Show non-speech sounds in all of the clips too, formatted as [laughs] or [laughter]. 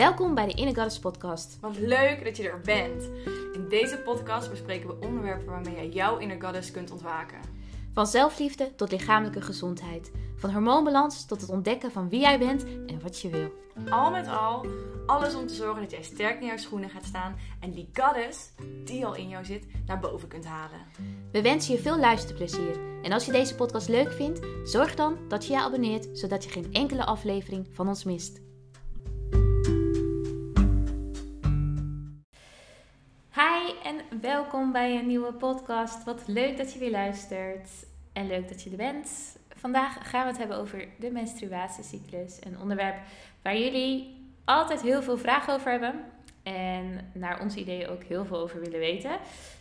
Welkom bij de Inner Goddess podcast. Wat leuk dat je er bent. In deze podcast bespreken we onderwerpen waarmee jij jouw inner goddess kunt ontwaken. Van zelfliefde tot lichamelijke gezondheid. Van hormoonbalans tot het ontdekken van wie jij bent en wat je wil. Al met al, alles om te zorgen dat jij sterk in jouw schoenen gaat staan en die goddess, die al in jou zit, naar boven kunt halen. We wensen je veel luisterplezier. En als je deze podcast leuk vindt, zorg dan dat je je abonneert, zodat je geen enkele aflevering van ons mist. Welkom bij een nieuwe podcast. Wat leuk dat je weer luistert en leuk dat je er bent. Vandaag gaan we het hebben over de menstruatiecyclus. Een onderwerp waar jullie altijd heel veel vragen over hebben. En naar ons idee ook heel veel over willen weten.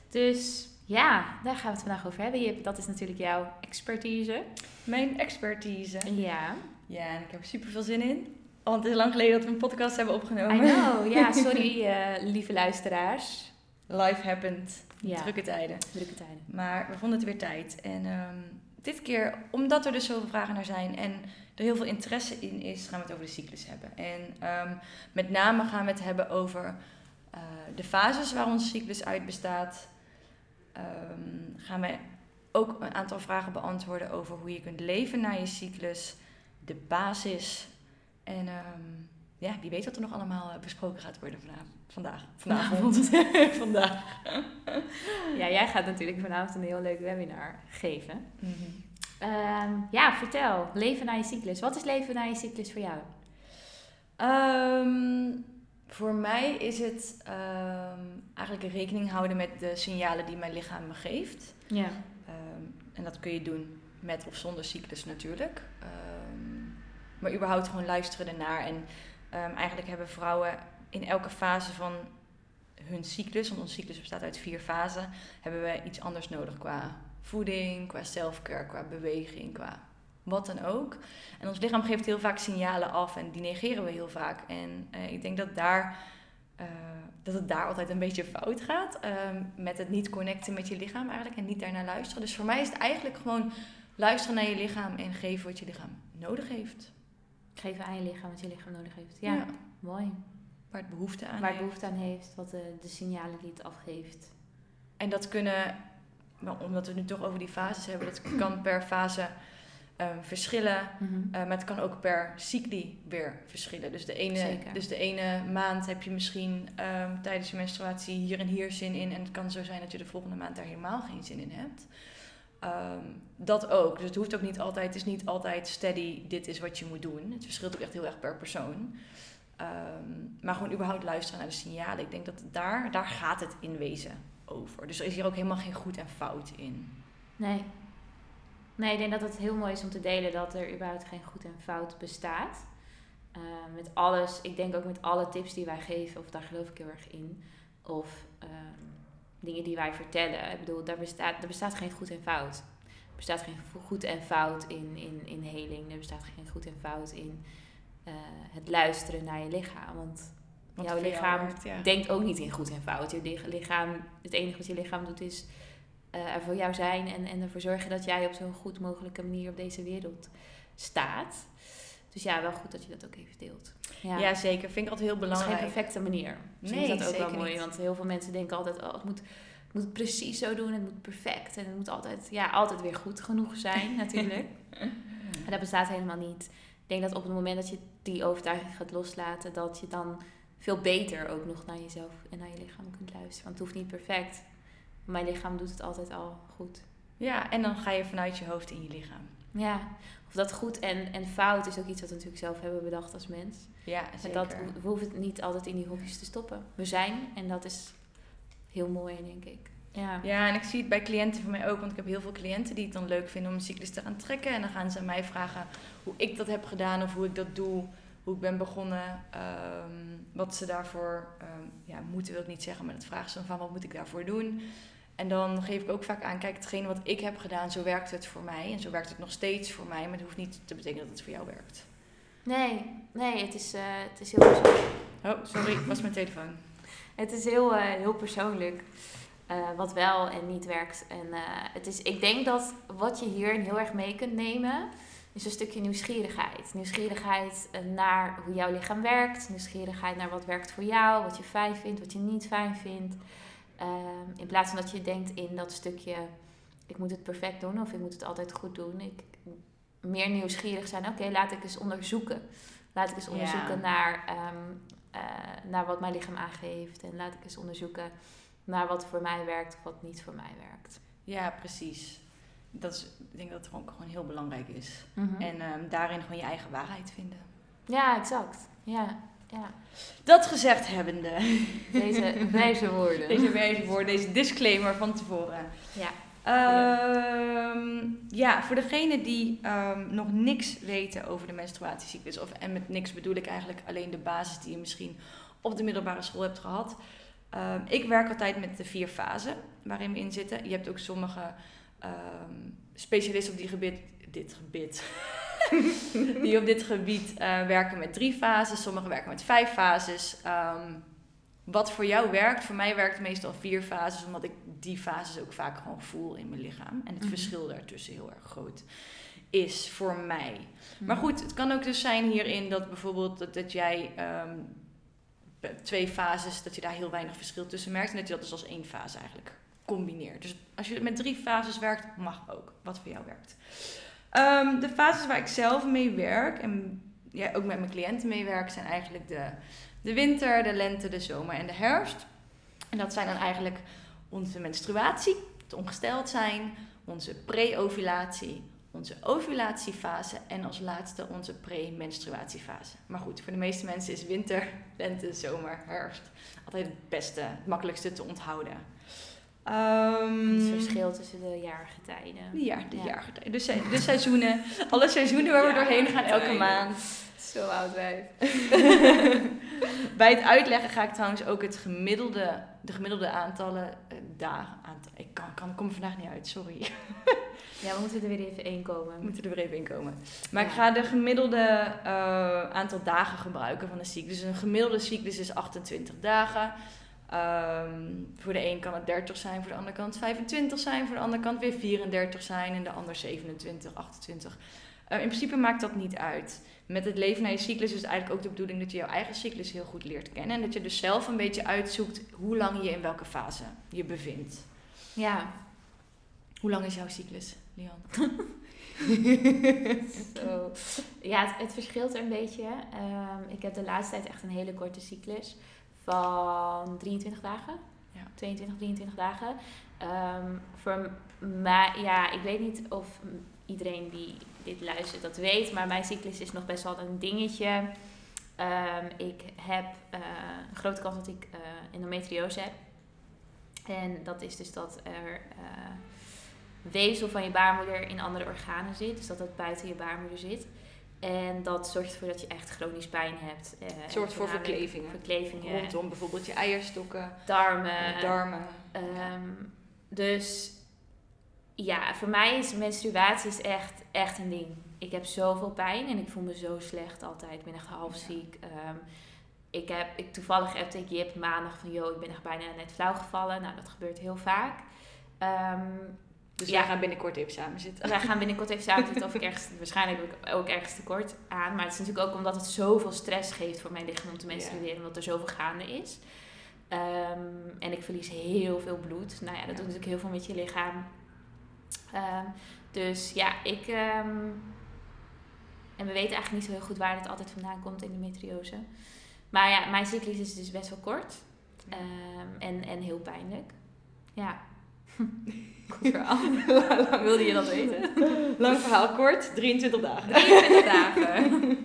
Dus ja, daar gaan we het vandaag over hebben. Jip, dat is natuurlijk jouw expertise. Mijn expertise. Ja. Ja, en ik heb er super veel zin in. Want het is lang geleden dat we een podcast hebben opgenomen. I know. Ja, sorry [laughs] eh, lieve luisteraars. Life happened. Ja. Drukke tijden. Drukke tijden. Maar we vonden het weer tijd. En ehm, dit keer, omdat er dus zoveel vragen naar zijn en er heel veel interesse in is, gaan we het over de cyclus hebben. En ehm, met name gaan we het hebben over eh, de fases waar onze cyclus uit bestaat. Ehm, gaan we ook een aantal vragen beantwoorden over hoe je kunt leven na je cyclus, de basis. En ja, wie weet wat er nog allemaal eh, besproken gaat worden vanavond. Vandaag. Vanavond. [laughs] Vandaag. Ja, jij gaat natuurlijk vanavond een heel leuk webinar geven. Mhm. Ehm, ja, vertel. Leven na je cyclus. Wat is leven na je cyclus voor jou? Ehm, voor mij is het ehm, eigenlijk rekening houden met de signalen die mijn lichaam me geeft. Ja. En dat kun je doen met of zonder cyclus natuurlijk. Maar überhaupt gewoon luisteren ernaar. En eigenlijk hebben vrouwen in elke fase van hun cyclus, want onze cyclus bestaat uit vier fasen, hebben we iets anders nodig qua voeding, qua selfcare, qua beweging, qua wat dan ook. En ons lichaam geeft heel vaak signalen af en die negeren we heel vaak. En eh, ik denk dat, daar, eh, dat het daar altijd een beetje fout gaat. ehm, met het niet connecten met je lichaam eigenlijk en niet daarnaar luisteren. Dus voor mij is het eigenlijk gewoon luisteren naar je lichaam en geven wat je lichaam nodig heeft. Geven aan je lichaam wat je lichaam nodig heeft. Ja, Ja. mooi. Waar het behoefte aan Waar het heeft. behoefte aan heeft, wat de, de signalen die het afgeeft. En dat kunnen, wel, omdat we het nu toch over die fases hebben, dat kan per fase ehm, verschillen. Mhm. Uh, maar het kan ook per cycli weer verschillen. Dus de ene, Zeker. dus de ene maand heb je misschien ehm, tijdens je menstruatie hier en hier zin in. En het kan zo zijn dat je de volgende maand daar helemaal geen zin in hebt. Ehm, dat ook. Dus het hoeft ook niet altijd, het is niet altijd steady, dit is wat je moet doen. Het verschilt ook echt heel erg per persoon. Ehm, maar gewoon überhaupt luisteren naar de signalen. Ik denk dat daar, daar gaat het in wezen over. Dus er is hier ook helemaal geen goed en fout in. Nee. Nee, ik denk dat het heel mooi is om te delen dat er überhaupt geen goed en fout bestaat. Eh, met alles, ik denk ook met alle tips die wij geven, of daar geloof ik heel erg in. Of ehm, dingen die wij vertellen. Ik bedoel, daar bestaat, er bestaat geen goed en fout. Er bestaat geen goed en fout in, in, in heling. Er bestaat geen goed en fout in eh, het luisteren naar je lichaam. Want Wat jouw lichaam ja. denkt ook niet in goed en fout. Je lich- lichaam, het enige wat je lichaam doet is eh, er voor jou zijn en, en ervoor zorgen dat jij op zo'n goed mogelijke manier op deze wereld staat. Dus ja, wel goed dat je dat ook even deelt. Ja, Ja, zeker. Vind ik altijd heel het is geen belangrijk. perfecte manier. Misschien Nee, is dat ook wel mooi, niet. want heel veel mensen denken altijd, oh, het moet, het moet precies zo doen, het moet perfect. En het moet altijd, ja, altijd weer goed genoeg zijn natuurlijk. [laughs] En dat bestaat helemaal niet. Ik denk dat op het moment dat je die overtuiging gaat loslaten, dat je dan veel beter ook nog naar jezelf en naar je lichaam kunt luisteren. Want het hoeft niet perfect. Mijn lichaam doet het altijd al goed. Ja, en dan ga je vanuit je hoofd in je lichaam. Ja, of dat goed en, en fout is ook iets wat we natuurlijk zelf hebben bedacht als mens. Ja, En zeker. dat, we hoeven het niet altijd in die hokjes te stoppen. We zijn en dat is heel mooi, denk ik. Ja. Ja, en ik zie het bij cliënten van mij ook, want ik heb heel veel cliënten die het dan leuk vinden om een cyclus te gaan trekken. En dan gaan ze aan mij vragen hoe ik dat heb gedaan of hoe ik dat doe, hoe ik ben begonnen, ehm, wat ze daarvoor ehm, ja, moeten, wil ik niet zeggen, maar dat vragen ze dan van wat moet ik daarvoor doen. En dan geef ik ook vaak aan, kijk, hetgene wat ik heb gedaan, zo werkt het voor mij. En zo werkt het nog steeds voor mij, maar het hoeft niet te betekenen dat het voor jou werkt. Nee, nee, het is, eh, het is heel persoonlijk. Oh, sorry, was mijn telefoon. Het is heel, eh, heel persoonlijk. Eh, wat wel en niet werkt. En eh, het is, ik denk dat wat je hierin heel erg mee kunt nemen, Dus een stukje nieuwsgierigheid. Nieuwsgierigheid eh, naar hoe jouw lichaam werkt. Nieuwsgierigheid naar wat werkt voor jou, wat je fijn vindt, wat je niet fijn vindt. Ehm, in plaats van dat je denkt in dat stukje, ik moet het perfect doen of ik moet het altijd goed doen. Ik, meer nieuwsgierig zijn, oké, laat ik eens onderzoeken. Laat ik eens onderzoeken naar, ehm, eh, naar wat mijn lichaam aangeeft. En laat ik eens onderzoeken naar wat voor mij werkt of wat niet voor mij werkt. Ja, precies. Dat is, ik denk dat het gewoon, gewoon heel belangrijk is. Mhm. En ehm, daarin gewoon je eigen waarheid vinden. Ja, exact. Ja, ja. Dat gezegd hebbende. Deze [laughs] wijze woorden. Deze wijze woorden, deze disclaimer van tevoren. Ja. Ehm, ja, voor degenen die ehm, nog niks weten over de menstruatiecyclus, of, en met niks bedoel ik eigenlijk alleen de basis die je misschien op de middelbare school hebt gehad. Ehm, ik werk altijd met de vier fasen waarin we in zitten. Je hebt ook sommige specialisten op die gebied, dit gebied, [laughs] die op dit gebied eh, werken met drie fases, sommigen werken met vijf fases. wat voor jou werkt, voor mij werkt meestal vier fases, omdat ik die fases ook vaak gewoon voel in mijn lichaam. En het Mhm. verschil daartussen heel erg groot is voor mij. Mhm. Maar goed, het kan ook dus zijn hierin dat bijvoorbeeld dat, dat jij ehm, twee fases, dat je daar heel weinig verschil tussen merkt. En dat je dat dus als één fase eigenlijk combineert. Dus als je met drie fases werkt, mag ook, wat voor jou werkt. Ehm, de fases waar ik zelf mee werk en ja, ook met mijn cliënten mee werk, zijn eigenlijk de, de winter, de lente, de zomer en de herfst. En dat zijn dan eigenlijk onze menstruatie, het ongesteld zijn, onze pre-ovulatie, onze ovulatiefase en als laatste onze pre-menstruatiefase. Maar goed, voor de meeste mensen is winter, lente, zomer, herfst altijd het beste, het makkelijkste te onthouden. Ehm, Het verschil tussen de jaargetijden. Ja, de Ja. jaargetijden. De, se- de seizoenen. Alle seizoenen waar we doorheen gaan elke maand. Zo oud wijf. [laughs] Bij het uitleggen ga ik trouwens ook het gemiddelde, de gemiddelde aantallen eh, dagen. Aantal, ik kan, kan, kom er vandaag niet uit, sorry. Ja, we moeten er weer even één komen. We moeten er weer even in komen. Maar ik ga de gemiddelde eh, aantal dagen gebruiken van de cyclus. Dus een gemiddelde cyclus is 28 dagen. Ehm, voor de een kan het 30 zijn, voor de andere kant 25 zijn, voor de andere kant weer 34 zijn en de ander 27, 28. Eh, in principe maakt dat niet uit. Met het leven naar je cyclus is het eigenlijk ook de bedoeling dat je jouw eigen cyclus heel goed leert kennen. En dat je dus zelf een beetje uitzoekt hoe lang je in welke fase je bevindt. Ja. Hoe lang is jouw cyclus, Lian? [laughs] [laughs] Ja, het, het verschilt er een beetje. Ehm, ik heb de laatste tijd echt een hele korte cyclus van 23 dagen. Ja. 22, 23 dagen. Ehm, voor mij, ja, ik weet niet of iedereen die dit luistert dat weet, maar mijn cyclus is nog best wel een dingetje. Ehm, ik heb eh, een grote kans dat ik eh, endometriose heb. En dat is dus dat er eh, weefsel van je baarmoeder in andere organen zit. Dus dat dat buiten je baarmoeder zit. En dat zorgt ervoor dat je echt chronisch pijn hebt. eh, Het zorgt voor verklevingen. Verklevingen, Rondom bijvoorbeeld je eierstokken, darmen. darmen. Ehm, dus ja, voor mij is menstruatie is echt, echt een ding. Ik heb zoveel pijn en ik voel me zo slecht altijd. Ik ben echt half ziek. Ehm, ik heb, ik, toevallig heb ik Jip maandag van, joh, ik ben echt bijna net flauw gevallen. Nou, dat gebeurt heel vaak. Ehm, Dus Ja. wij gaan binnenkort even samen zitten. wij gaan binnenkort even samen zitten of ik [laughs] ergens, waarschijnlijk heb ik ook ergens tekort aan. Maar het is natuurlijk ook omdat het zoveel stress geeft voor mijn lichaam om te menstrueren. Omdat er zoveel gaande is. Ehm, en ik verlies heel veel bloed. Nou ja, dat doet natuurlijk heel veel met je lichaam. Ehm, dus ja, ik... ehm, en we weten eigenlijk niet zo heel goed waar het altijd vandaan komt, endometriose. Maar ja, mijn cyclus is dus best wel kort. En, en heel pijnlijk. Ja. [laughs] Goed verhaal. Wilde je dat weten? [laughs] Lang verhaal kort, 23 dagen. 23 dagen. [laughs]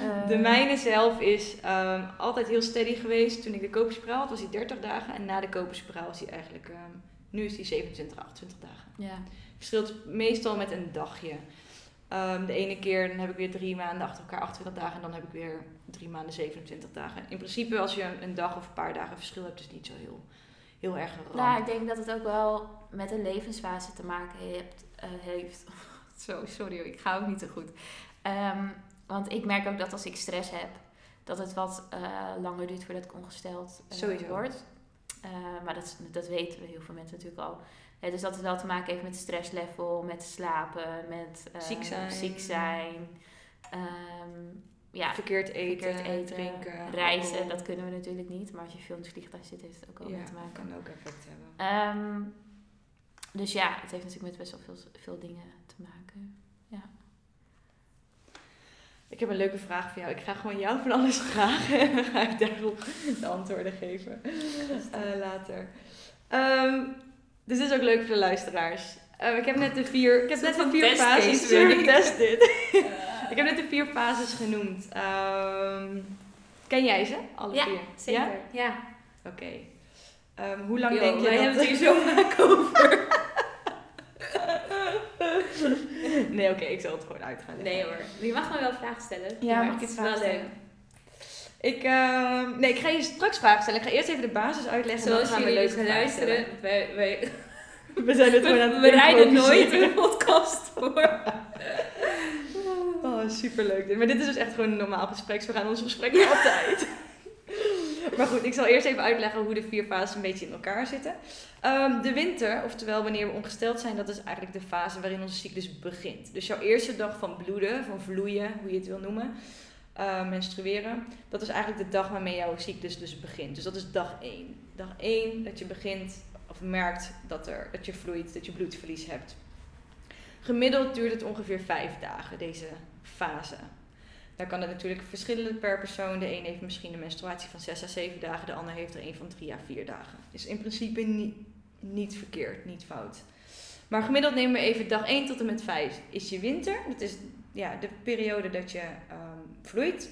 De Ehm, mijne zelf is ehm, altijd heel steady geweest. Toen ik de koperspiraal had, was hij 30 dagen. En na de koperspiraal is hij eigenlijk, ehm, nu is hij 27, 28 dagen. Ja. Verschilt meestal met een dagje. Ehm, de ene keer dan heb ik weer drie maanden achter elkaar 28 dagen. En dan heb ik weer drie maanden 27 dagen. In principe als je een dag of een paar dagen verschil hebt, is het niet zo heel, heel erg een ramp. Nou, ik denk dat het ook wel met een levensfase te maken heeft. eh, heeft. [laughs] Zo, sorry, hoor, ik ga ook niet te goed. Ehm, want ik merk ook dat als ik stress heb, dat het wat eh, langer duurt voordat ik ongesteld eh, word. Eh, maar dat, dat weten heel veel mensen natuurlijk al. Dus dat het wel te maken heeft met stresslevel, met slapen, met eh, Ziek zijn. ziek zijn. Ehm, ja, verkeerd eten, verkeerd eten, drinken, reizen, alcohol. dat kunnen we natuurlijk niet. Maar als je veel in het vliegtuig zit, heeft het ook wel ja, mee te maken. kan ook effect hebben. Ehm, dus ja, het heeft natuurlijk met best wel veel, veel dingen te maken. Ik heb een leuke vraag voor jou. Ik ga gewoon jou van alles vragen en dan ga ik daarop de antwoorden geven eh, later. Ehm, dus dit is ook leuk voor de luisteraars. Ehm, ik heb net de vier, ik heb net de van vier fases weer getest dit. [laughs] [laughs] ik heb net de vier fases genoemd. Ehm, ken jij ze? Alle Ja, vier? Zeker, Ja? ja. Oké. Ehm, hoe lang Yo, denk je wij dat... hebben het hier [laughs] zo vaak over. nee, oké, ik zal het gewoon uit gaan leggen. Nee hoor, je mag me wel vragen stellen. Ja, Maar mag ik het wel vragen leuk. Ik, ehm, nee, ik ga je straks vragen stellen. Ik ga eerst even de basis uitleggen. en Zoals dan gaan we jullie vragen luisteren, wij, wij, stellen. [laughs] We zijn het gewoon aan het we rijden nooit improviseren. een podcast voor. [laughs] Superleuk. dit. Maar dit is dus echt gewoon een normaal gesprek. We gaan ons gesprek [laughs] altijd. maar goed, ik zal eerst even uitleggen hoe de vier fases een beetje in elkaar zitten. Ehm, de winter, oftewel wanneer we ongesteld zijn, dat is eigenlijk de fase waarin onze cyclus begint. Dus jouw eerste dag van bloeden, van vloeien, hoe je het wil noemen, eh, menstrueren, dat is eigenlijk de dag waarmee jouw cyclus dus begint. Dus dat is dag 1. Dag 1 dat je begint of merkt dat, er, dat je vloeit, dat je bloedverlies hebt. Gemiddeld duurt het ongeveer vijf dagen, deze fase. Dan kan het natuurlijk verschillen per persoon. De een heeft misschien een menstruatie van 6 à 7 dagen, de ander heeft er een van 3 à 4 dagen. Is in principe niet, niet verkeerd, niet fout. Maar gemiddeld nemen we even dag 1 tot en met 5 is je winter. Dat is ja, de periode dat je ehm, vloeit.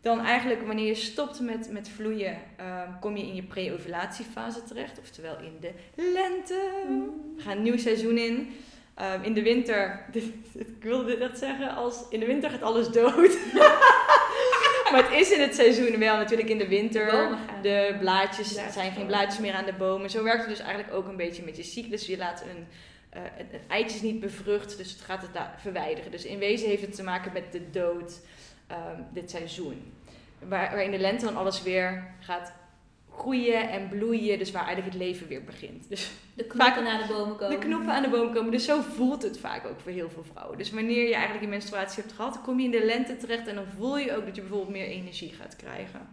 Dan eigenlijk wanneer je stopt met, met vloeien, ehm, kom je in je pre-ovulatiefase terecht. Oftewel in de lente. We gaan een nieuw seizoen in. Ehm, in de winter, [laughs] ik wilde dit net zeggen, als in de winter gaat alles dood. [laughs] maar het is in het seizoen wel natuurlijk in de winter. De blaadjes Blaadjes zijn geen blaadjes meer aan de bomen. Zo werkt het dus eigenlijk ook een beetje met je cyclus. Je laat een, eh een, een eitje is niet bevrucht, dus het gaat het verwijderen. Dus in wezen heeft het te maken met de dood ehm, dit seizoen. Waar, waar in de lente dan alles weer gaat groeien en bloeien. Dus waar eigenlijk het leven weer begint. Dus De knoppen naar de bomen komen. de knoppen aan de boom komen. Dus zo voelt het vaak ook voor heel veel vrouwen. Dus wanneer je eigenlijk je menstruatie hebt gehad, dan kom je in de lente terecht en dan voel je ook dat je bijvoorbeeld meer energie gaat krijgen.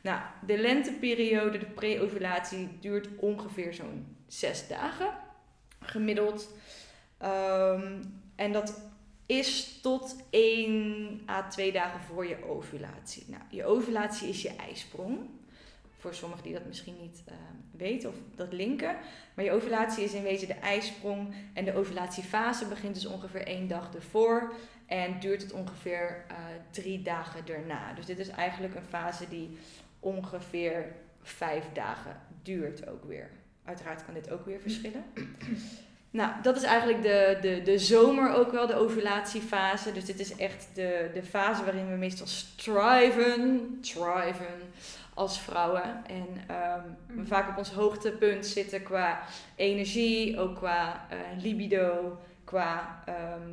Nou, de lenteperiode, de pre-ovulatie, duurt ongeveer zo'n zes dagen, gemiddeld. Ehm, en dat is tot 1 à 2 dagen voor je ovulatie. Nou, je ovulatie is je ijsprong. Voor sommigen die dat misschien niet eh, weten of dat linken. Maar je ovulatie is in wezen de ijsprong. En de ovulatiefase begint dus ongeveer één dag ervoor. En duurt het ongeveer eh, drie dagen daarna. Dus dit is eigenlijk een fase die ongeveer vijf dagen duurt ook weer. Uiteraard kan dit ook weer verschillen. [clears throat] Nou, dat is eigenlijk de, de, de zomer ook wel, de ovulatiefase. Dus dit is echt de, de fase waarin we meestal striven, thriven als vrouwen. En ehm, we Mhm. vaak op ons hoogtepunt zitten qua energie, ook qua eh, libido, qua, ehm,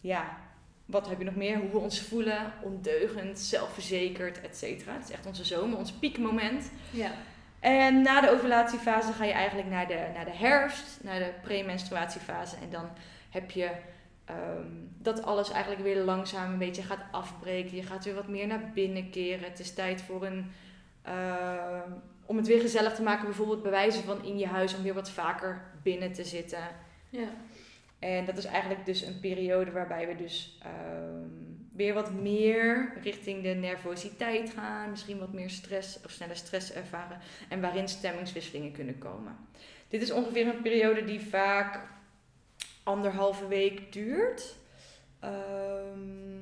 ja, wat heb je nog meer? Hoe we ons voelen, ondeugend, zelfverzekerd, et cetera. Het is echt onze zomer, ons piekmoment. Ja. En na de ovulatiefase ga je eigenlijk naar de, naar de herfst, naar de premenstruatiefase. En dan heb je ehm, dat alles eigenlijk weer langzaam een beetje gaat afbreken. Je gaat weer wat meer naar binnen keren. Het is tijd voor een. Ehm, om het weer gezellig te maken, bijvoorbeeld bij wijze van in je huis, om weer wat vaker binnen te zitten. Ja. En dat is eigenlijk dus een periode waarbij we dus ehm, weer wat meer richting de nervositeit gaan. Misschien wat meer stress of snelle stress ervaren. En waarin stemmingswisselingen kunnen komen. Dit is ongeveer een periode die vaak anderhalve week duurt. Ehm,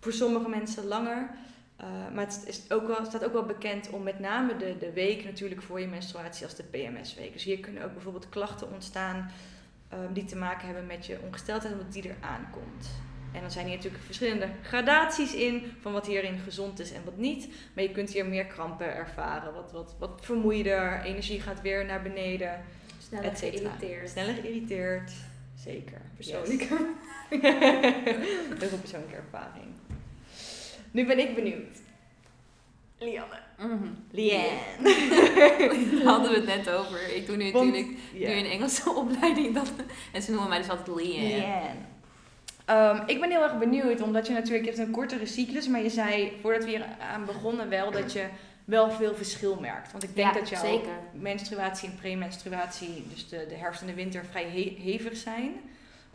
voor sommige mensen langer. Eh, maar het is ook wel, staat ook wel bekend om met name de, de week natuurlijk voor je menstruatie als de PMS-week. Dus hier kunnen ook bijvoorbeeld klachten ontstaan ehm, die te maken hebben met je ongesteldheid, omdat die er aankomt. En dan zijn hier natuurlijk verschillende gradaties in van wat hierin gezond is en wat niet. Maar je kunt hier meer krampen ervaren, wat, wat, wat vermoeider, energie gaat weer naar beneden, Sneller et cetera. geïrriteerd. Sneller geïrriteerd, zeker. Persoonlijke. Yes. [laughs] Heel veel persoonlijke ervaring. Nu ben ik benieuwd. Lianne. Mhm. Lianne. [laughs] Daar hadden we het net over. Ik doe nu Want- natuurlijk Ja. nu een Engelse [laughs] opleiding. Dat, en ze noemen mij dus altijd Leanne. Lianne. Ehm, ik ben heel erg benieuwd, omdat je natuurlijk je hebt een kortere cyclus, maar je zei voordat we hier aan begonnen wel dat je wel veel verschil merkt. Want ik denk Ja, dat jouw zeker. menstruatie en premenstruatie, dus de, de herfst en de winter, vrij he- hevig zijn.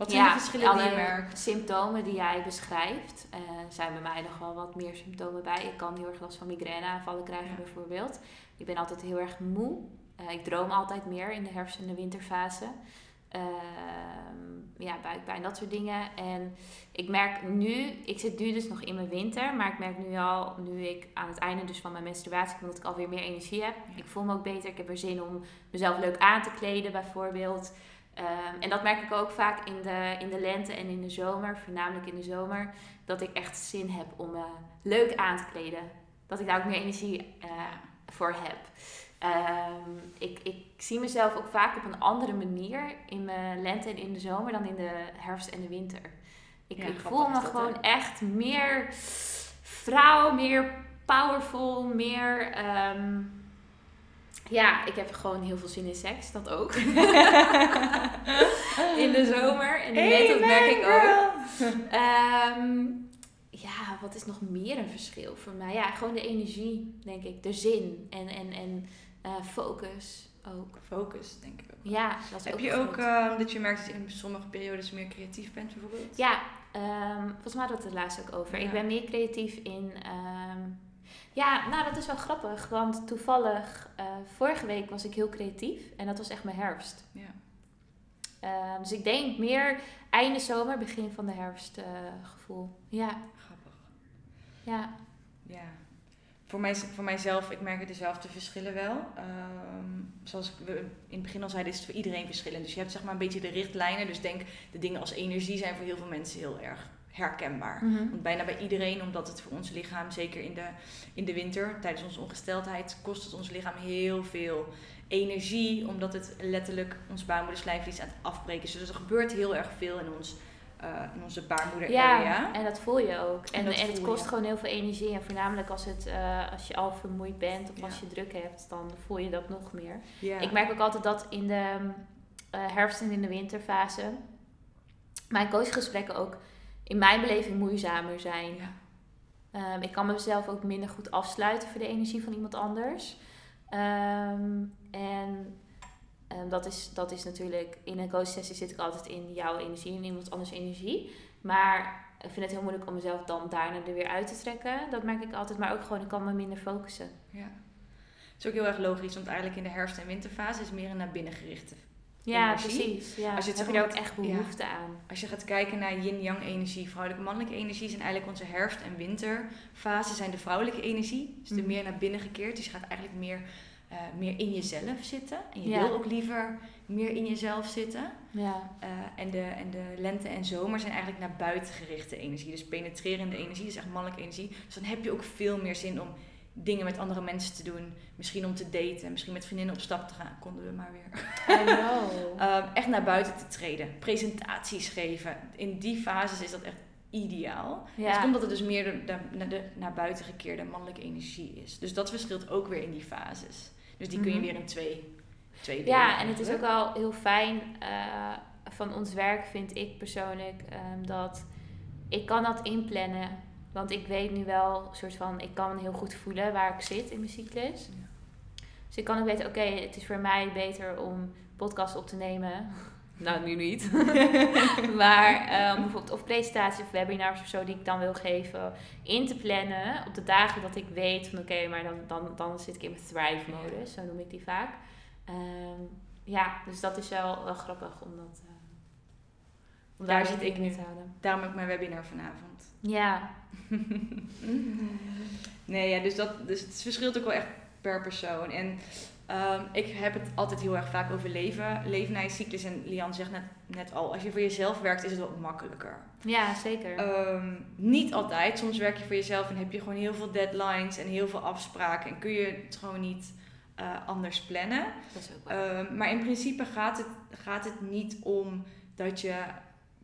Wat zijn Ja, de verschillen die je alle merkt? symptomen die jij beschrijft, eh zijn bij mij nog wel wat meer symptomen bij. Ik kan heel erg last van migraineaanvallen krijgen Ja. bijvoorbeeld. Ik ben altijd heel erg moe. Eh, ik droom altijd meer in de herfst- en de winterfase. Ehm, ja, buikpijn, dat soort dingen. En ik merk nu, ik zit nu dus nog in mijn winter, maar ik merk nu al, nu ik aan het einde dus van mijn menstruatie kom, dat ik alweer meer energie heb. Ja. Ik voel me ook beter. Ik heb er zin om mezelf leuk aan te kleden bijvoorbeeld. Ehm, en dat merk ik ook vaak in de, in de lente en in de zomer, voornamelijk in de zomer, dat ik echt zin heb om me leuk aan te kleden. Dat ik daar ook meer energie eh, voor heb. Ehm, ik, ik zie mezelf ook vaak op een andere manier in mijn lente en in de zomer dan in de herfst en de winter. Ik, Ja, ik voel me gewoon echt meer vrouw, meer powerful, meer. ehm, ja, ik heb gewoon heel veel zin in seks, dat ook. [laughs] in de zomer. En de dat merk ik ook. Ehm, ja, wat is nog meer een verschil voor mij? Ja, gewoon de energie, denk ik. De zin en, en, en eh, focus ook. Focus, denk ik ook. Ja, dat is Heb ook je ook ehm, dat je merkt dat je in sommige periodes meer creatief bent, bijvoorbeeld? Ja, ehm, volgens mij hadden we het er laatst ook over. Ja. Ik ben meer creatief in... ja, nou dat is wel grappig. Want toevallig, eh, vorige week was ik heel creatief. En dat was echt mijn herfst. Ja. Ehm, dus ik denk meer einde zomer, begin van de herfst eh, gevoel. Ja, Grappig. ja. Ja. Voor, mij, voor mijzelf, ik merk dezelfde verschillen wel. Ehm, zoals we in het begin al zeiden, is het voor iedereen verschillend. Dus je hebt zeg maar een beetje de richtlijnen. Dus denk, de dingen als energie zijn voor heel veel mensen heel erg herkenbaar. Mhm. Want bijna bij iedereen, omdat het voor ons lichaam, zeker in de, in de winter, tijdens onze ongesteldheid, kost het ons lichaam heel veel energie. Omdat het letterlijk ons baarmoederslijmvlies aan het afbreken is. Dus er gebeurt heel erg veel in, ons, eh, in onze baarmoeder Ja, area. en dat voel je ook. En, En het kost je. gewoon heel veel energie. En voornamelijk als, het, eh, als je al vermoeid bent of Ja. als je druk hebt, dan voel je dat nog meer. Ja. Ik merk ook altijd dat in de eh, herfst- en in de winterfase mijn coachgesprekken ook in mijn beleving moeizamer zijn. Ja. Ehm, ik kan mezelf ook minder goed afsluiten voor de energie van iemand anders. Ehm, en ehm, dat, is, dat is natuurlijk, in een coachsessie zit ik altijd in jouw energie en iemand anders energie. Maar ik vind het heel moeilijk om mezelf dan daarna er weer uit te trekken. Dat merk ik altijd, maar ook gewoon, ik kan me minder focussen. Ja. Het is ook heel erg logisch, want eigenlijk in de herfst- en winterfase is meer een naar binnen gerichte. Ja, Energie. precies. Ja. Als je het heb je ook echt ja. behoefte aan. Als je gaat kijken naar yin-yang energie, vrouwelijke mannelijke energie, zijn eigenlijk onze herfst- en winterfase zijn de vrouwelijke energie. Dus de Mhm. meer naar binnen gekeerd. Dus je gaat eigenlijk meer, eh, meer in jezelf zitten. En je Ja. wil ook liever meer in jezelf zitten. Ja. Eh, en, de, en de lente en zomer zijn eigenlijk naar buiten gerichte energie. Dus penetrerende energie, dus echt mannelijke energie. Dus dan heb je ook veel meer zin om dingen met andere mensen te doen. Misschien om te daten, misschien met vriendinnen op stap te gaan. Konden we maar weer. I know. [laughs] Ehm, echt naar buiten te treden. Presentaties geven. In die fases is dat echt ideaal. Ja. Dat het dus meer de, de- naar, de, naar buiten gekeerde mannelijke energie is. Dus dat verschilt ook weer in die fases. Dus die kun je Mhm. weer in twee, twee delen. Ja, en het is ook wel heel fijn eh, van ons werk, vind ik persoonlijk, ehm, dat ik kan dat inplannen. Want ik weet nu wel, soort van, ik kan heel goed voelen waar ik zit in mijn cyclus. Ja. Dus ik kan ook weten, oké, het is voor mij beter om podcast op te nemen. [laughs] Nou, nu niet. [laughs] maar [laughs] ehm, bijvoorbeeld of presentaties of webinars of zo die ik dan wil geven, in te plannen op de dagen dat ik weet van oké, maar dan, dan, dan zit ik in mijn thrive-modus, zo noem ik die vaak. Ehm, ja, dus dat is wel, wel grappig om dat. eh, Daar daar zit ik nu. Daarom ook mijn webinar vanavond. Ja, [laughs] nee, ja, dus, dat, dus het verschilt ook wel echt per persoon. En ehm, ik heb het altijd heel erg vaak over leven. Leven na je cyclus. En Lian zegt net, net al, als je voor jezelf werkt is het wat makkelijker. ja zeker. Ehm, niet altijd. Soms werk je voor jezelf en heb je gewoon heel veel deadlines en heel veel afspraken. En kun je het gewoon niet eh, anders plannen. dat is ook wel. Ehm, maar in principe gaat het, gaat het niet om dat je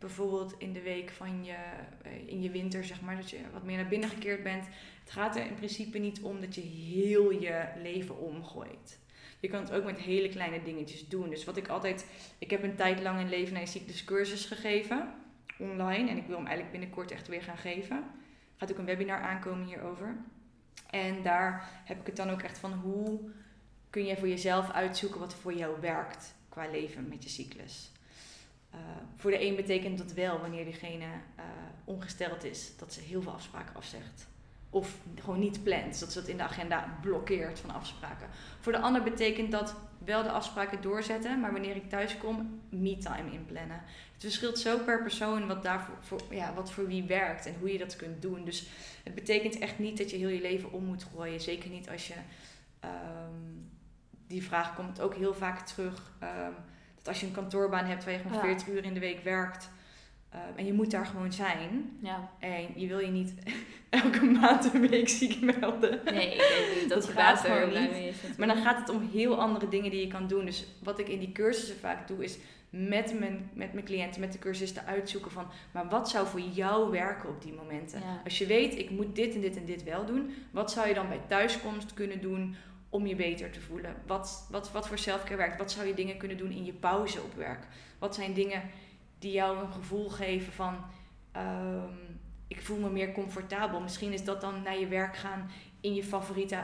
bijvoorbeeld in de week van je, eh, in je winter, zeg maar, dat je wat meer naar binnen gekeerd bent. Het gaat er in principe niet om dat je heel je leven omgooit. Je kan het ook met hele kleine dingetjes doen. Dus wat ik altijd, ik heb een tijd lang een leven naar cyclus cursus gegeven, online. En ik wil hem eigenlijk binnenkort echt weer gaan geven. Gaat ook een webinar aankomen hierover. En daar heb ik het dan ook echt van hoe kun je voor jezelf uitzoeken wat voor jou werkt qua leven met je cyclus. Voor de een betekent dat wel wanneer diegene uh, ongesteld is, dat ze heel veel afspraken afzegt. Of gewoon niet plant, dat ze dat in de agenda blokkeert van afspraken. Voor de ander betekent dat wel de afspraken doorzetten, maar wanneer ik thuis kom, me-time inplannen. Het verschilt zo per persoon wat, daarvoor, voor, ja, wat voor wie werkt en hoe je dat kunt doen. Dus het betekent echt niet dat je heel je leven om moet gooien. Zeker niet als je. Um, die vraag komt ook heel vaak terug. Um, als je een kantoorbaan hebt waar je gewoon 40 uur in de week werkt. Um, en je moet daar gewoon zijn. Ja. En je wil je niet [laughs] elke maand een week ziek melden. Nee, ik weet niet. [laughs] Dat, dat gaat gewoon niet. maar dan gaat het om heel andere dingen die je kan doen. Dus wat ik in die cursussen vaak doe, is met mijn, met mijn cliënten, met de cursisten uitzoeken van, maar wat zou voor jou werken op die momenten? Als je weet, ik moet dit en dit en dit wel doen, wat zou je dan bij thuiskomst kunnen doen om je beter te voelen? Wat, wat, wat voor selfcare werkt? Wat zou je dingen kunnen doen in je pauze op werk? Wat zijn dingen die jou een gevoel geven van, ehm, ik voel me meer comfortabel. Misschien is dat dan naar je werk gaan in je favoriete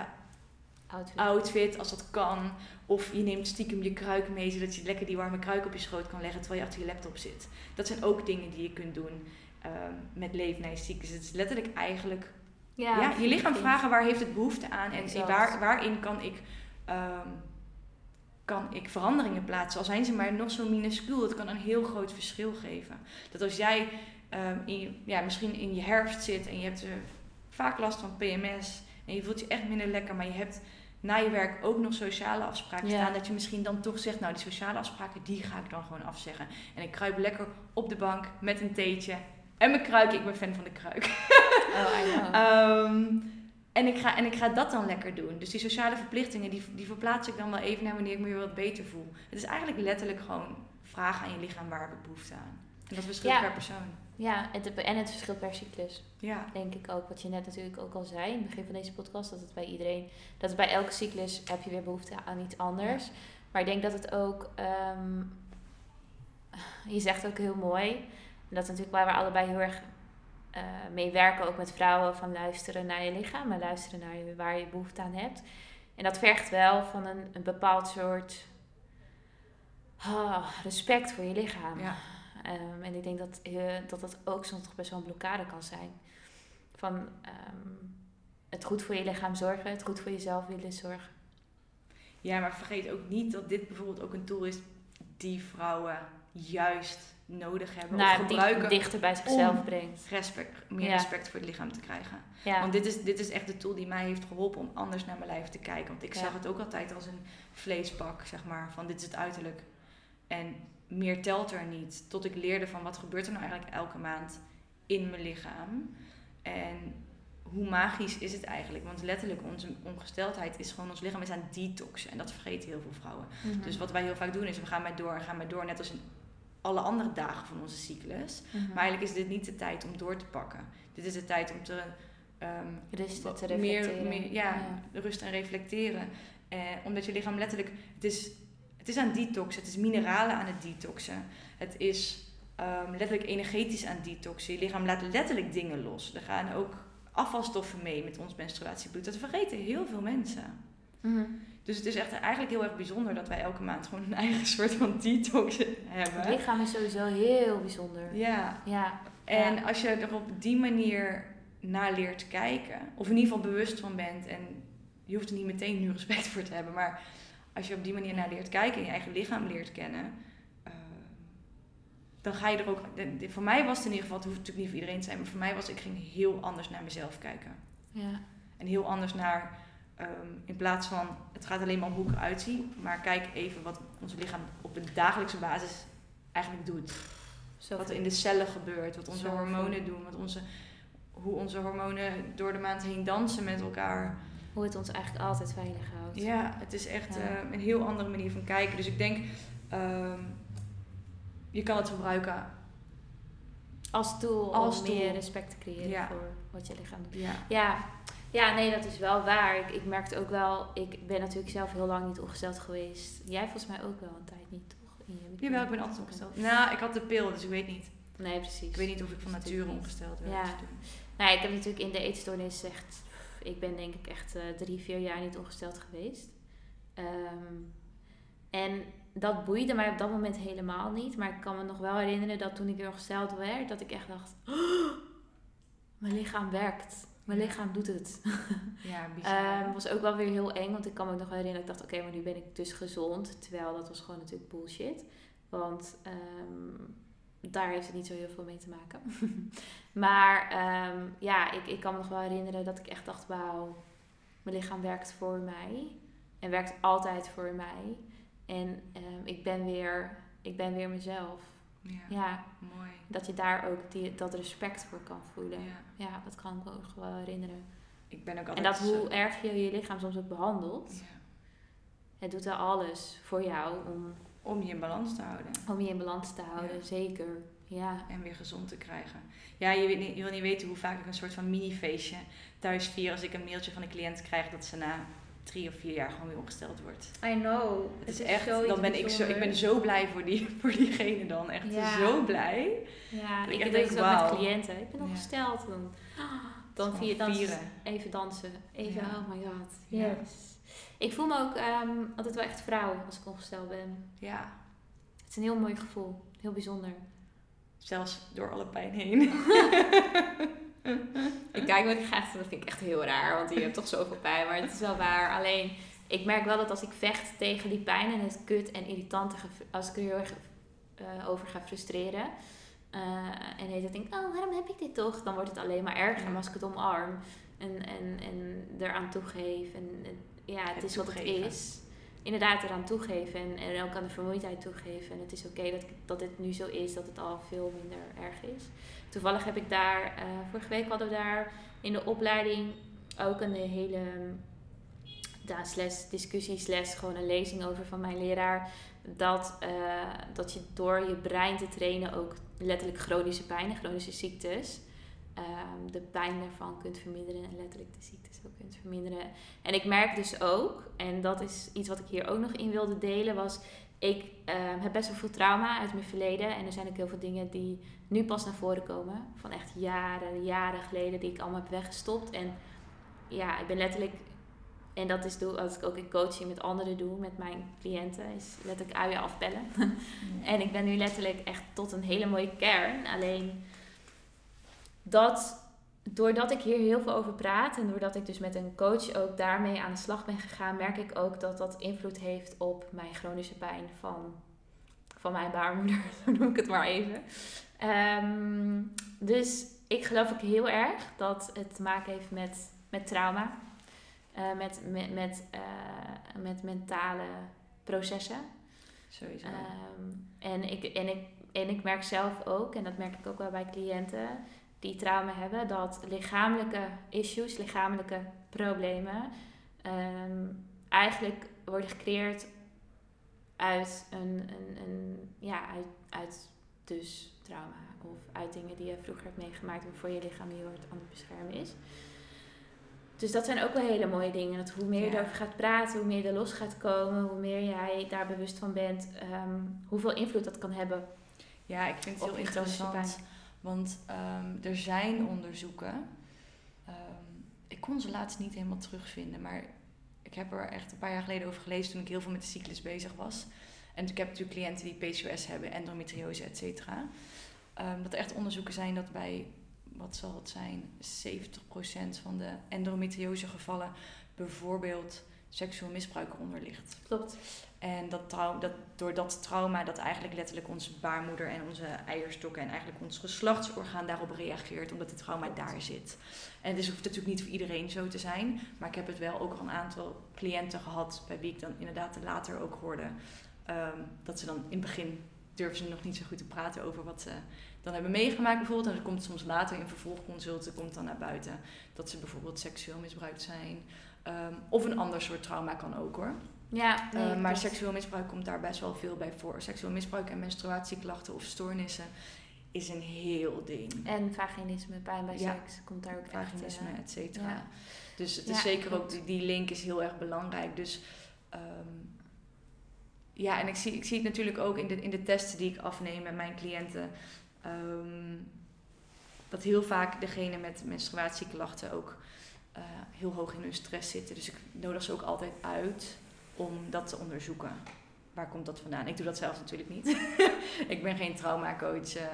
outfit. outfit, als dat kan. Of je neemt stiekem je kruik mee, zodat je lekker die warme kruik op je schoot kan leggen terwijl je achter je laptop zit. Dat zijn ook dingen die je kunt doen um, met leven naar je ziektes. Het is letterlijk eigenlijk ja, ja je lichaam vragen waar heeft het behoefte aan en waar, waarin kan ik, um, kan ik veranderingen plaatsen. Al zijn ze maar nog zo minuscuul, het kan een heel groot verschil geven. Dat als jij um, in, ja, misschien in je herfst zit en je hebt uh, vaak last van PMS en je voelt je echt minder lekker, maar je hebt na je werk ook nog sociale afspraken staan. Dat je misschien dan toch zegt, nou die sociale afspraken, die ga ik dan gewoon afzeggen. En ik kruip lekker op de bank met een theetje en mijn kruik. Ik ben fan van de kruik. Oh, I know. [laughs] Ehm, en ik, ga, en ik ga dat dan lekker doen. Dus die sociale verplichtingen, die, die verplaats ik dan wel even naar wanneer ik me weer wat beter voel. Het is eigenlijk letterlijk gewoon vragen aan je lichaam waar ik behoefte aan. En dat verschilt per persoon. Ja, het, en het verschilt per cyclus. Ja. Denk ik ook. Wat je net natuurlijk ook al zei in het begin van deze podcast. Dat het bij iedereen, dat het bij elke cyclus heb je weer behoefte aan iets anders. Maar ik denk dat het ook, um, je zegt ook heel mooi. En dat is natuurlijk waar we allebei heel erg uh, mee werken. Ook met vrouwen van luisteren naar je lichaam. Maar luisteren naar je, waar je behoefte aan hebt. En dat vergt wel van een, een bepaald soort oh, respect voor je lichaam. Ja. Um, en ik denk dat, uh, dat dat ook soms toch best wel een blokkade kan zijn. Van um, het goed voor je lichaam zorgen, het goed voor jezelf willen zorgen. Ja, maar vergeet ook niet dat dit bijvoorbeeld ook een tool is die vrouwen juist nodig hebben nou, of gebruiken. dichter bij zichzelf brengt. Respect, meer respect voor het lichaam te krijgen. Ja. Want dit is, dit is echt de tool die mij heeft geholpen om anders naar mijn lijf te kijken. Want ik zag het ook altijd als een vleespak, zeg maar. Van dit is het uiterlijk. En meer telt er niet. Tot ik leerde van wat gebeurt er nou eigenlijk elke maand in mijn lichaam. En hoe magisch is het eigenlijk? Want letterlijk, onze ongesteldheid is gewoon, ons lichaam is aan detoxen. En dat vergeten heel veel vrouwen. Mhm. Dus wat wij heel vaak doen is, we gaan maar door en gaan maar door. Net als in alle andere dagen van onze cyclus. Mhm. Maar eigenlijk is dit niet de tijd om door te pakken. Dit is de tijd om te... Um, Rusten, te reflecteren. Meer, meer ja, ja, rust en reflecteren. Eh, omdat je lichaam letterlijk... Het is het is aan detox, het is mineralen aan het detoxen. Het is um, letterlijk energetisch aan detoxen. Je lichaam laat letterlijk dingen los. Er gaan ook afvalstoffen mee met ons menstruatiebloed. Dat vergeten heel veel mensen. Mhm. Dus het is echt eigenlijk heel erg bijzonder dat wij elke maand gewoon een eigen [laughs] soort van detox hebben. Het lichaam is sowieso heel bijzonder. Ja. ja. En als je er op die manier naar leert kijken, of in ieder geval bewust van bent, en je hoeft er niet meteen nu respect voor te hebben, maar als je op die manier naar leert kijken en je eigen lichaam leert kennen, uh, dan ga je er ook. voor mij was het in ieder geval, het hoeft natuurlijk niet voor iedereen te zijn, maar voor mij was ik ging heel anders naar mezelf kijken. Ja. En heel anders naar, um, in plaats van het gaat alleen maar om hoe ik eruit zie, maar kijk even wat ons lichaam op een dagelijkse basis eigenlijk doet. Zo wat er in de cellen gebeurt, wat onze hormonen doen, wat onze, hoe onze hormonen door de maand heen dansen met elkaar hoe het ons eigenlijk altijd veilig houdt. Ja, het is echt eh, een heel andere manier van kijken. Dus ik denk, um, je kan het gebruiken Als tool Als om tool. meer respect te creëren Ja. voor wat je lichaam doet. Ja. Ja. Ja, nee, dat is wel waar. Ik, ik merkte ook wel, ik ben natuurlijk zelf heel lang niet ongesteld geweest. Jij volgens mij ook wel een tijd niet, toch? In je Jawel, ik ben altijd ongesteld. Nou, ik had de pil, dus ik weet niet. Nee, precies. Ik weet niet of ik van nature ongesteld werd. Ja. toen. Nou, ik heb natuurlijk in de eetstoornis echt... Ik ben denk ik echt eh, drie, vier jaar niet ongesteld geweest. Ehm, en dat boeide mij op dat moment helemaal niet. Maar ik kan me nog wel herinneren dat toen ik weer ongesteld werd... dat ik echt dacht... [gasps] "Oh, mijn lichaam werkt. Mijn Ja. lichaam doet het. [laughs] Ja, bizar. Ehm was ook wel weer heel eng, want ik kan me ook nog wel herinneren dat ik dacht, oké, maar nu ben ik dus gezond. Terwijl dat was gewoon natuurlijk bullshit. Want ehm, daar heeft het niet zo heel veel mee te maken. [laughs] maar ehm, ja, ik, ik kan me nog wel herinneren dat ik echt dacht, wauw, mijn lichaam werkt voor mij. En werkt altijd voor mij. En ik, ben weer, ik ben weer mezelf. Ja, Ja, mooi. dat je daar ook die, dat respect voor kan voelen. Ja. Ja, dat kan ik me ook wel herinneren. Ik ben ook En altijd dat zo- hoe erg je je lichaam soms ook behandelt. Ja. Het doet wel alles voor jou om, Om je in balans te houden. om je in balans te houden. Ja. Zeker. Ja. En weer gezond te krijgen. Ja, je, weet niet, je wil niet weten hoe vaak ik een soort van mini-feestje thuis vier als ik een mailtje van een cliënt krijg dat ze na drie of vier jaar gewoon weer ongesteld wordt. I know. Het is echt, dan ben ik zo, ik ben zo blij voor, die, [laughs] voor diegene dan. Echt Ja. zo blij. Ja, Ik ik denk, ook met cliënten. Ik ben Ja. ongesteld. Dan, [gasps] dan vier, dan vieren. even dansen. Even, Ja. oh my god. Ja. Yes. Ik voel me ook ehm, altijd wel echt vrouw als ik ongesteld ben. Ja, Het is een heel mooi gevoel. Heel bijzonder. zelfs door alle pijn heen. [laughs] [laughs] Ik kijk me graag, dat vind ik echt heel raar, want je hebt toch zoveel pijn, maar het is wel waar. Alleen, ik merk wel dat als ik vecht tegen die pijn en het kut en irritante, als ik er heel erg eh, over ga frustreren, eh, en heet het denk, oh, waarom heb ik dit toch? Dan wordt het alleen maar erger. Maar als ik het omarm en, en, en eraan toegeef, en en- ja, het, Het is wat het is. Inderdaad, eraan toegeven en, en ook aan de vermoeidheid toegeven. En het is oké dat, dat dit nu zo is, dat het al veel minder erg is. Toevallig heb ik daar, eh, vorige week hadden we daar in de opleiding ook een hele ja, slash discussie gewoon een lezing over van mijn leraar. Dat, eh, dat je door je brein te trainen ook letterlijk chronische pijn en chronische ziektes. ehm, de pijn daarvan kunt verminderen en letterlijk de ziektes ook kunt verminderen. En ik merk dus ook, en dat is iets wat ik hier ook nog in wilde delen, was ik ehm, heb best wel veel trauma uit mijn verleden. En er zijn ook heel veel dingen die nu pas naar voren komen. Van echt jaren, jaren geleden die ik allemaal heb weggestopt. En ja, ik ben letterlijk... En dat is doe- wat ik ook in coaching met anderen doe, met mijn cliënten, is letterlijk uien afpellen. [laughs] En ik ben nu letterlijk echt tot een hele mooie kern. Alleen dat, doordat ik hier heel veel over praat en doordat ik dus met een coach ook daarmee aan de slag ben gegaan, merk ik ook dat dat invloed heeft op mijn chronische pijn van, van mijn baarmoeder, [laughs] zo noem ik het maar even. Ehm, dus ik geloof ook heel erg dat het te maken heeft met, met trauma, eh, met, met, met, eh, met mentale processen. Sowieso. Ehm, en, ik, en, ik, en ik merk zelf ook, en dat merk ik ook wel bij cliënten die trauma hebben, dat lichamelijke issues, lichamelijke problemen, ehm, eigenlijk worden gecreëerd uit een, een, een ja, uit, uit dus trauma of uit dingen die je vroeger hebt meegemaakt waarvoor je lichaam heel hard aan het beschermen is. Dus dat zijn ook wel hele mooie dingen. Dat hoe meer je Ja. erover gaat praten, hoe meer je er los gaat komen, hoe meer jij daar bewust van bent, ehm, hoeveel invloed dat kan hebben ja, ik vind het heel interessant. Want ehm, er zijn onderzoeken. ehm, ik kon ze laatst niet helemaal terugvinden, maar ik heb er echt een paar jaar geleden over gelezen toen ik heel veel met de cyclus bezig was. En ik heb natuurlijk cliënten die PCOS hebben, endometriose, et cetera. Ehm, dat er echt onderzoeken zijn dat bij, wat zal het zijn, 70% van de endometriose gevallen bijvoorbeeld seksueel misbruik eronder ligt. Klopt. En dat trau dat, door dat trauma dat eigenlijk letterlijk onze baarmoeder en onze eierstokken en eigenlijk ons geslachtsorgaan daarop reageert, omdat het trauma daar zit. En het is, hoeft natuurlijk niet voor iedereen zo te zijn, maar ik heb het wel ook al een aantal cliënten gehad bij wie ik dan inderdaad later ook hoorde ehm, dat ze dan in het begin durven ze nog niet zo goed te praten over wat ze dan hebben meegemaakt bijvoorbeeld. En dan komt soms later in vervolgconsulten komt dan naar buiten dat ze bijvoorbeeld seksueel misbruikt zijn. Ehm, of een ander soort trauma kan ook hoor. Ja, nee, Uh, maar seksueel misbruik komt daar best wel veel bij voor. Seksueel misbruik en menstruatieklachten of stoornissen is een heel ding. En vaginisme, pijn bij Ja. seks, komt daar ook Vaginisme, echt... eh, et cetera. ja. Dus het Ja, is zeker ook, die, die link is heel erg belangrijk. Dus ehm, ja, en ik zie, ik zie het natuurlijk ook in de, in de testen die ik afneem met mijn cliënten. ehm, dat heel vaak degene met menstruatieklachten ook eh, heel hoog in hun stress zitten. Dus ik nodig ze ook altijd uit om dat te onderzoeken. Waar komt dat vandaan? Ik doe dat zelf natuurlijk niet. [laughs] ik ben geen traumacoach eh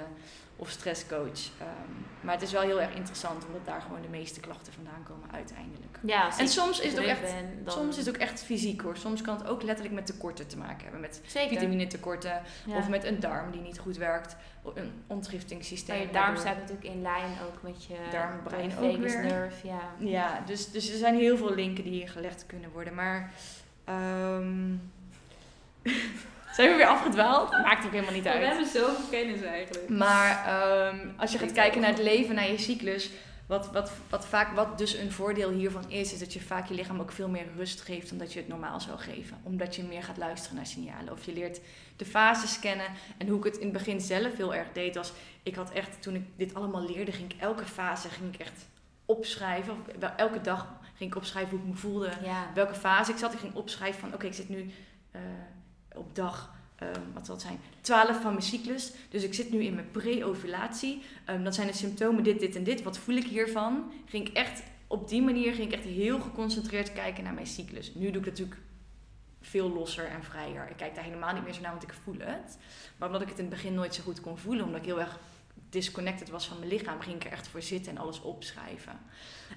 of stresscoach. Ehm, maar het is wel heel erg interessant omdat daar gewoon de meeste klachten vandaan komen uiteindelijk. Ja, En soms is het ook echt- ben, dan- Soms is het ook echt fysiek hoor. Soms kan het ook letterlijk met tekorten te maken hebben. Met Zeker. vitaminetekorten Ja. of met een darm die niet goed werkt. Een ontgiftingssysteem. Maar je darm staat natuurlijk in lijn ook met je Darm, brein de ook weer. nerve, ja. Ja, dus, dus er zijn heel veel linken die hier gelegd kunnen worden. Maar ehm, [laughs] zijn we weer afgedwaald? Maakt ook helemaal niet uit. zoveel kennis eigenlijk. Maar ehm, als je gaat kijken naar het leven, naar je cyclus, wat, wat, wat, vaak, wat dus een voordeel hiervan is, is dat je vaak je lichaam ook veel meer rust geeft dan dat je het normaal zou geven. Omdat je meer gaat luisteren naar signalen. Of je leert de fases kennen. En hoe ik het in het begin zelf heel erg deed, was ik had echt, toen ik dit allemaal leerde, ging ik elke fase ging ik echt opschrijven. Of wel, elke dag ging ik opschrijven hoe ik me voelde Ja. welke fase ik zat. Ik ging opschrijven van, oké, ik zit nu eh, op dag, ehm, wat zal het zijn, 12 van mijn cyclus. Dus ik zit nu in mijn pre-ovulatie. Ehm, dan zijn de symptomen dit, dit en dit. Wat voel ik hiervan? Ging ik echt, op die manier ging ik echt heel geconcentreerd kijken naar mijn cyclus. Nu doe ik natuurlijk veel losser en vrijer. Ik kijk daar helemaal niet meer zo naar, want ik voel het. Maar omdat ik het in het begin nooit zo goed kon voelen, omdat ik heel erg disconnected was van mijn lichaam, ging ik er echt voor zitten en alles opschrijven.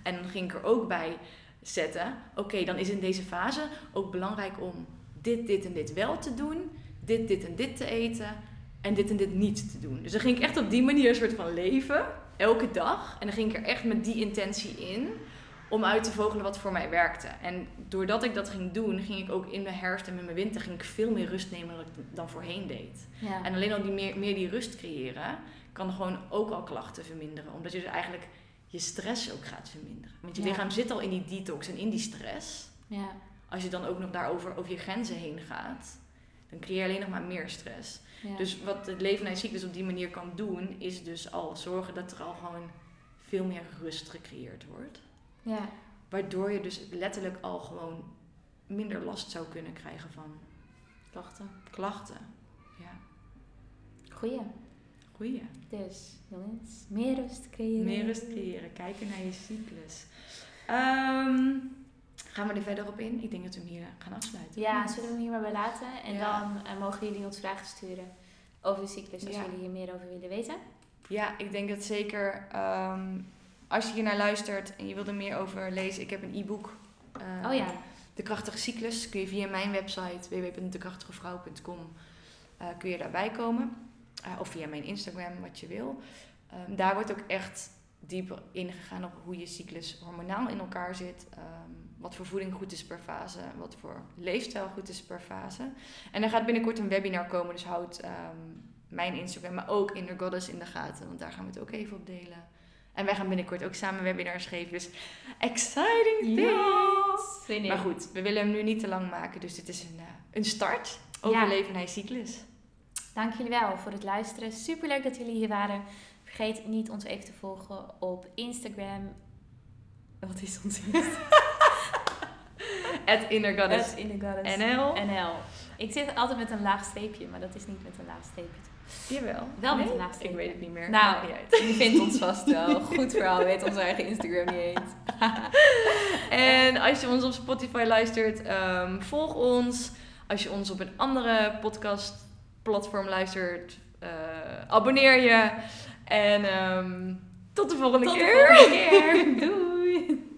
En dan ging ik er ook bij zetten, oké, dan is in deze fase ook belangrijk om dit, dit en dit wel te doen, dit, dit en dit te eten en dit en dit niet te doen. Dus dan ging ik echt op die manier een soort van leven, elke dag. En dan ging ik er echt met die intentie in om uit te vogelen wat voor mij werkte. En doordat ik dat ging doen, ging ik ook in mijn herfst en in mijn winter ging ik veel meer rust nemen dan ik dan voorheen deed. Ja. En alleen al die meer, meer die rust creëren, kan gewoon ook al klachten verminderen. Omdat je dus eigenlijk je stress ook gaat verminderen. Want je Ja. lichaam zit al in die detox en in die stress. ja. Als je dan ook nog daarover over je grenzen heen gaat, dan creëer je alleen nog maar meer stress. ja. Dus wat het leven naar je cyclus op die manier kan doen, is dus al zorgen dat er al gewoon veel meer rust gecreëerd wordt. ja. Waardoor je dus letterlijk al gewoon minder last zou kunnen krijgen van Klachten. klachten. Ja, Goeie. goeie. Dus, jongens, meer rust creëren. Meer rust creëren, kijken naar je cyclus. Ehm, gaan we er verder op in? Ik denk dat we hem hier gaan afsluiten. Ja, zullen we hem hier maar bij laten? En Ja. dan eh, mogen jullie ons vragen sturen over de cyclus als Ja. jullie hier meer over willen weten. Ja, ik denk dat zeker ehm, als je hier naar luistert en je wil er meer over lezen, ik heb een e-book. eh, oh ja, De Krachtige Cyclus kun je via mijn website www.dekrachtigevrouw.com eh kun je daarbij komen. Eh, of via mijn Instagram, wat je wil. Ehm, daar wordt ook echt dieper ingegaan op hoe je cyclus hormonaal in elkaar zit. ehm, wat voor voeding goed is per fase. Wat voor leefstijl goed is per fase. En er gaat binnenkort een webinar komen. Dus houd ehm, mijn Instagram, maar ook Inner Goddess in de gaten. Want daar gaan we het ook even op delen. En wij gaan binnenkort ook samen webinars geven. Dus exciting things! Maar goed, we willen hem nu niet te lang maken. Dus dit is een, eh, een start. Overleven naar je cyclus. Dank jullie wel voor het luisteren. Superleuk dat jullie hier waren. Vergeet niet ons even te volgen op Instagram. Wat is ons Instagram? [laughs] At Inner Goddess. NL. NL. Ik zit altijd met een laag streepje, maar dat is niet met een laag streepje. Jawel. Wel met Nee? een laag streepje. Ik weet het niet meer. Nou. Je vindt ons vast wel. [laughs] Goed verhaal, weet onze eigen Instagram niet eens. [laughs] En als je ons op Spotify luistert, ehm, volg ons. Als je ons op een andere podcastplatform luistert, eh, abonneer je. En um, tot de volgende tot keer. Tot de volgende keer. [laughs] Doei.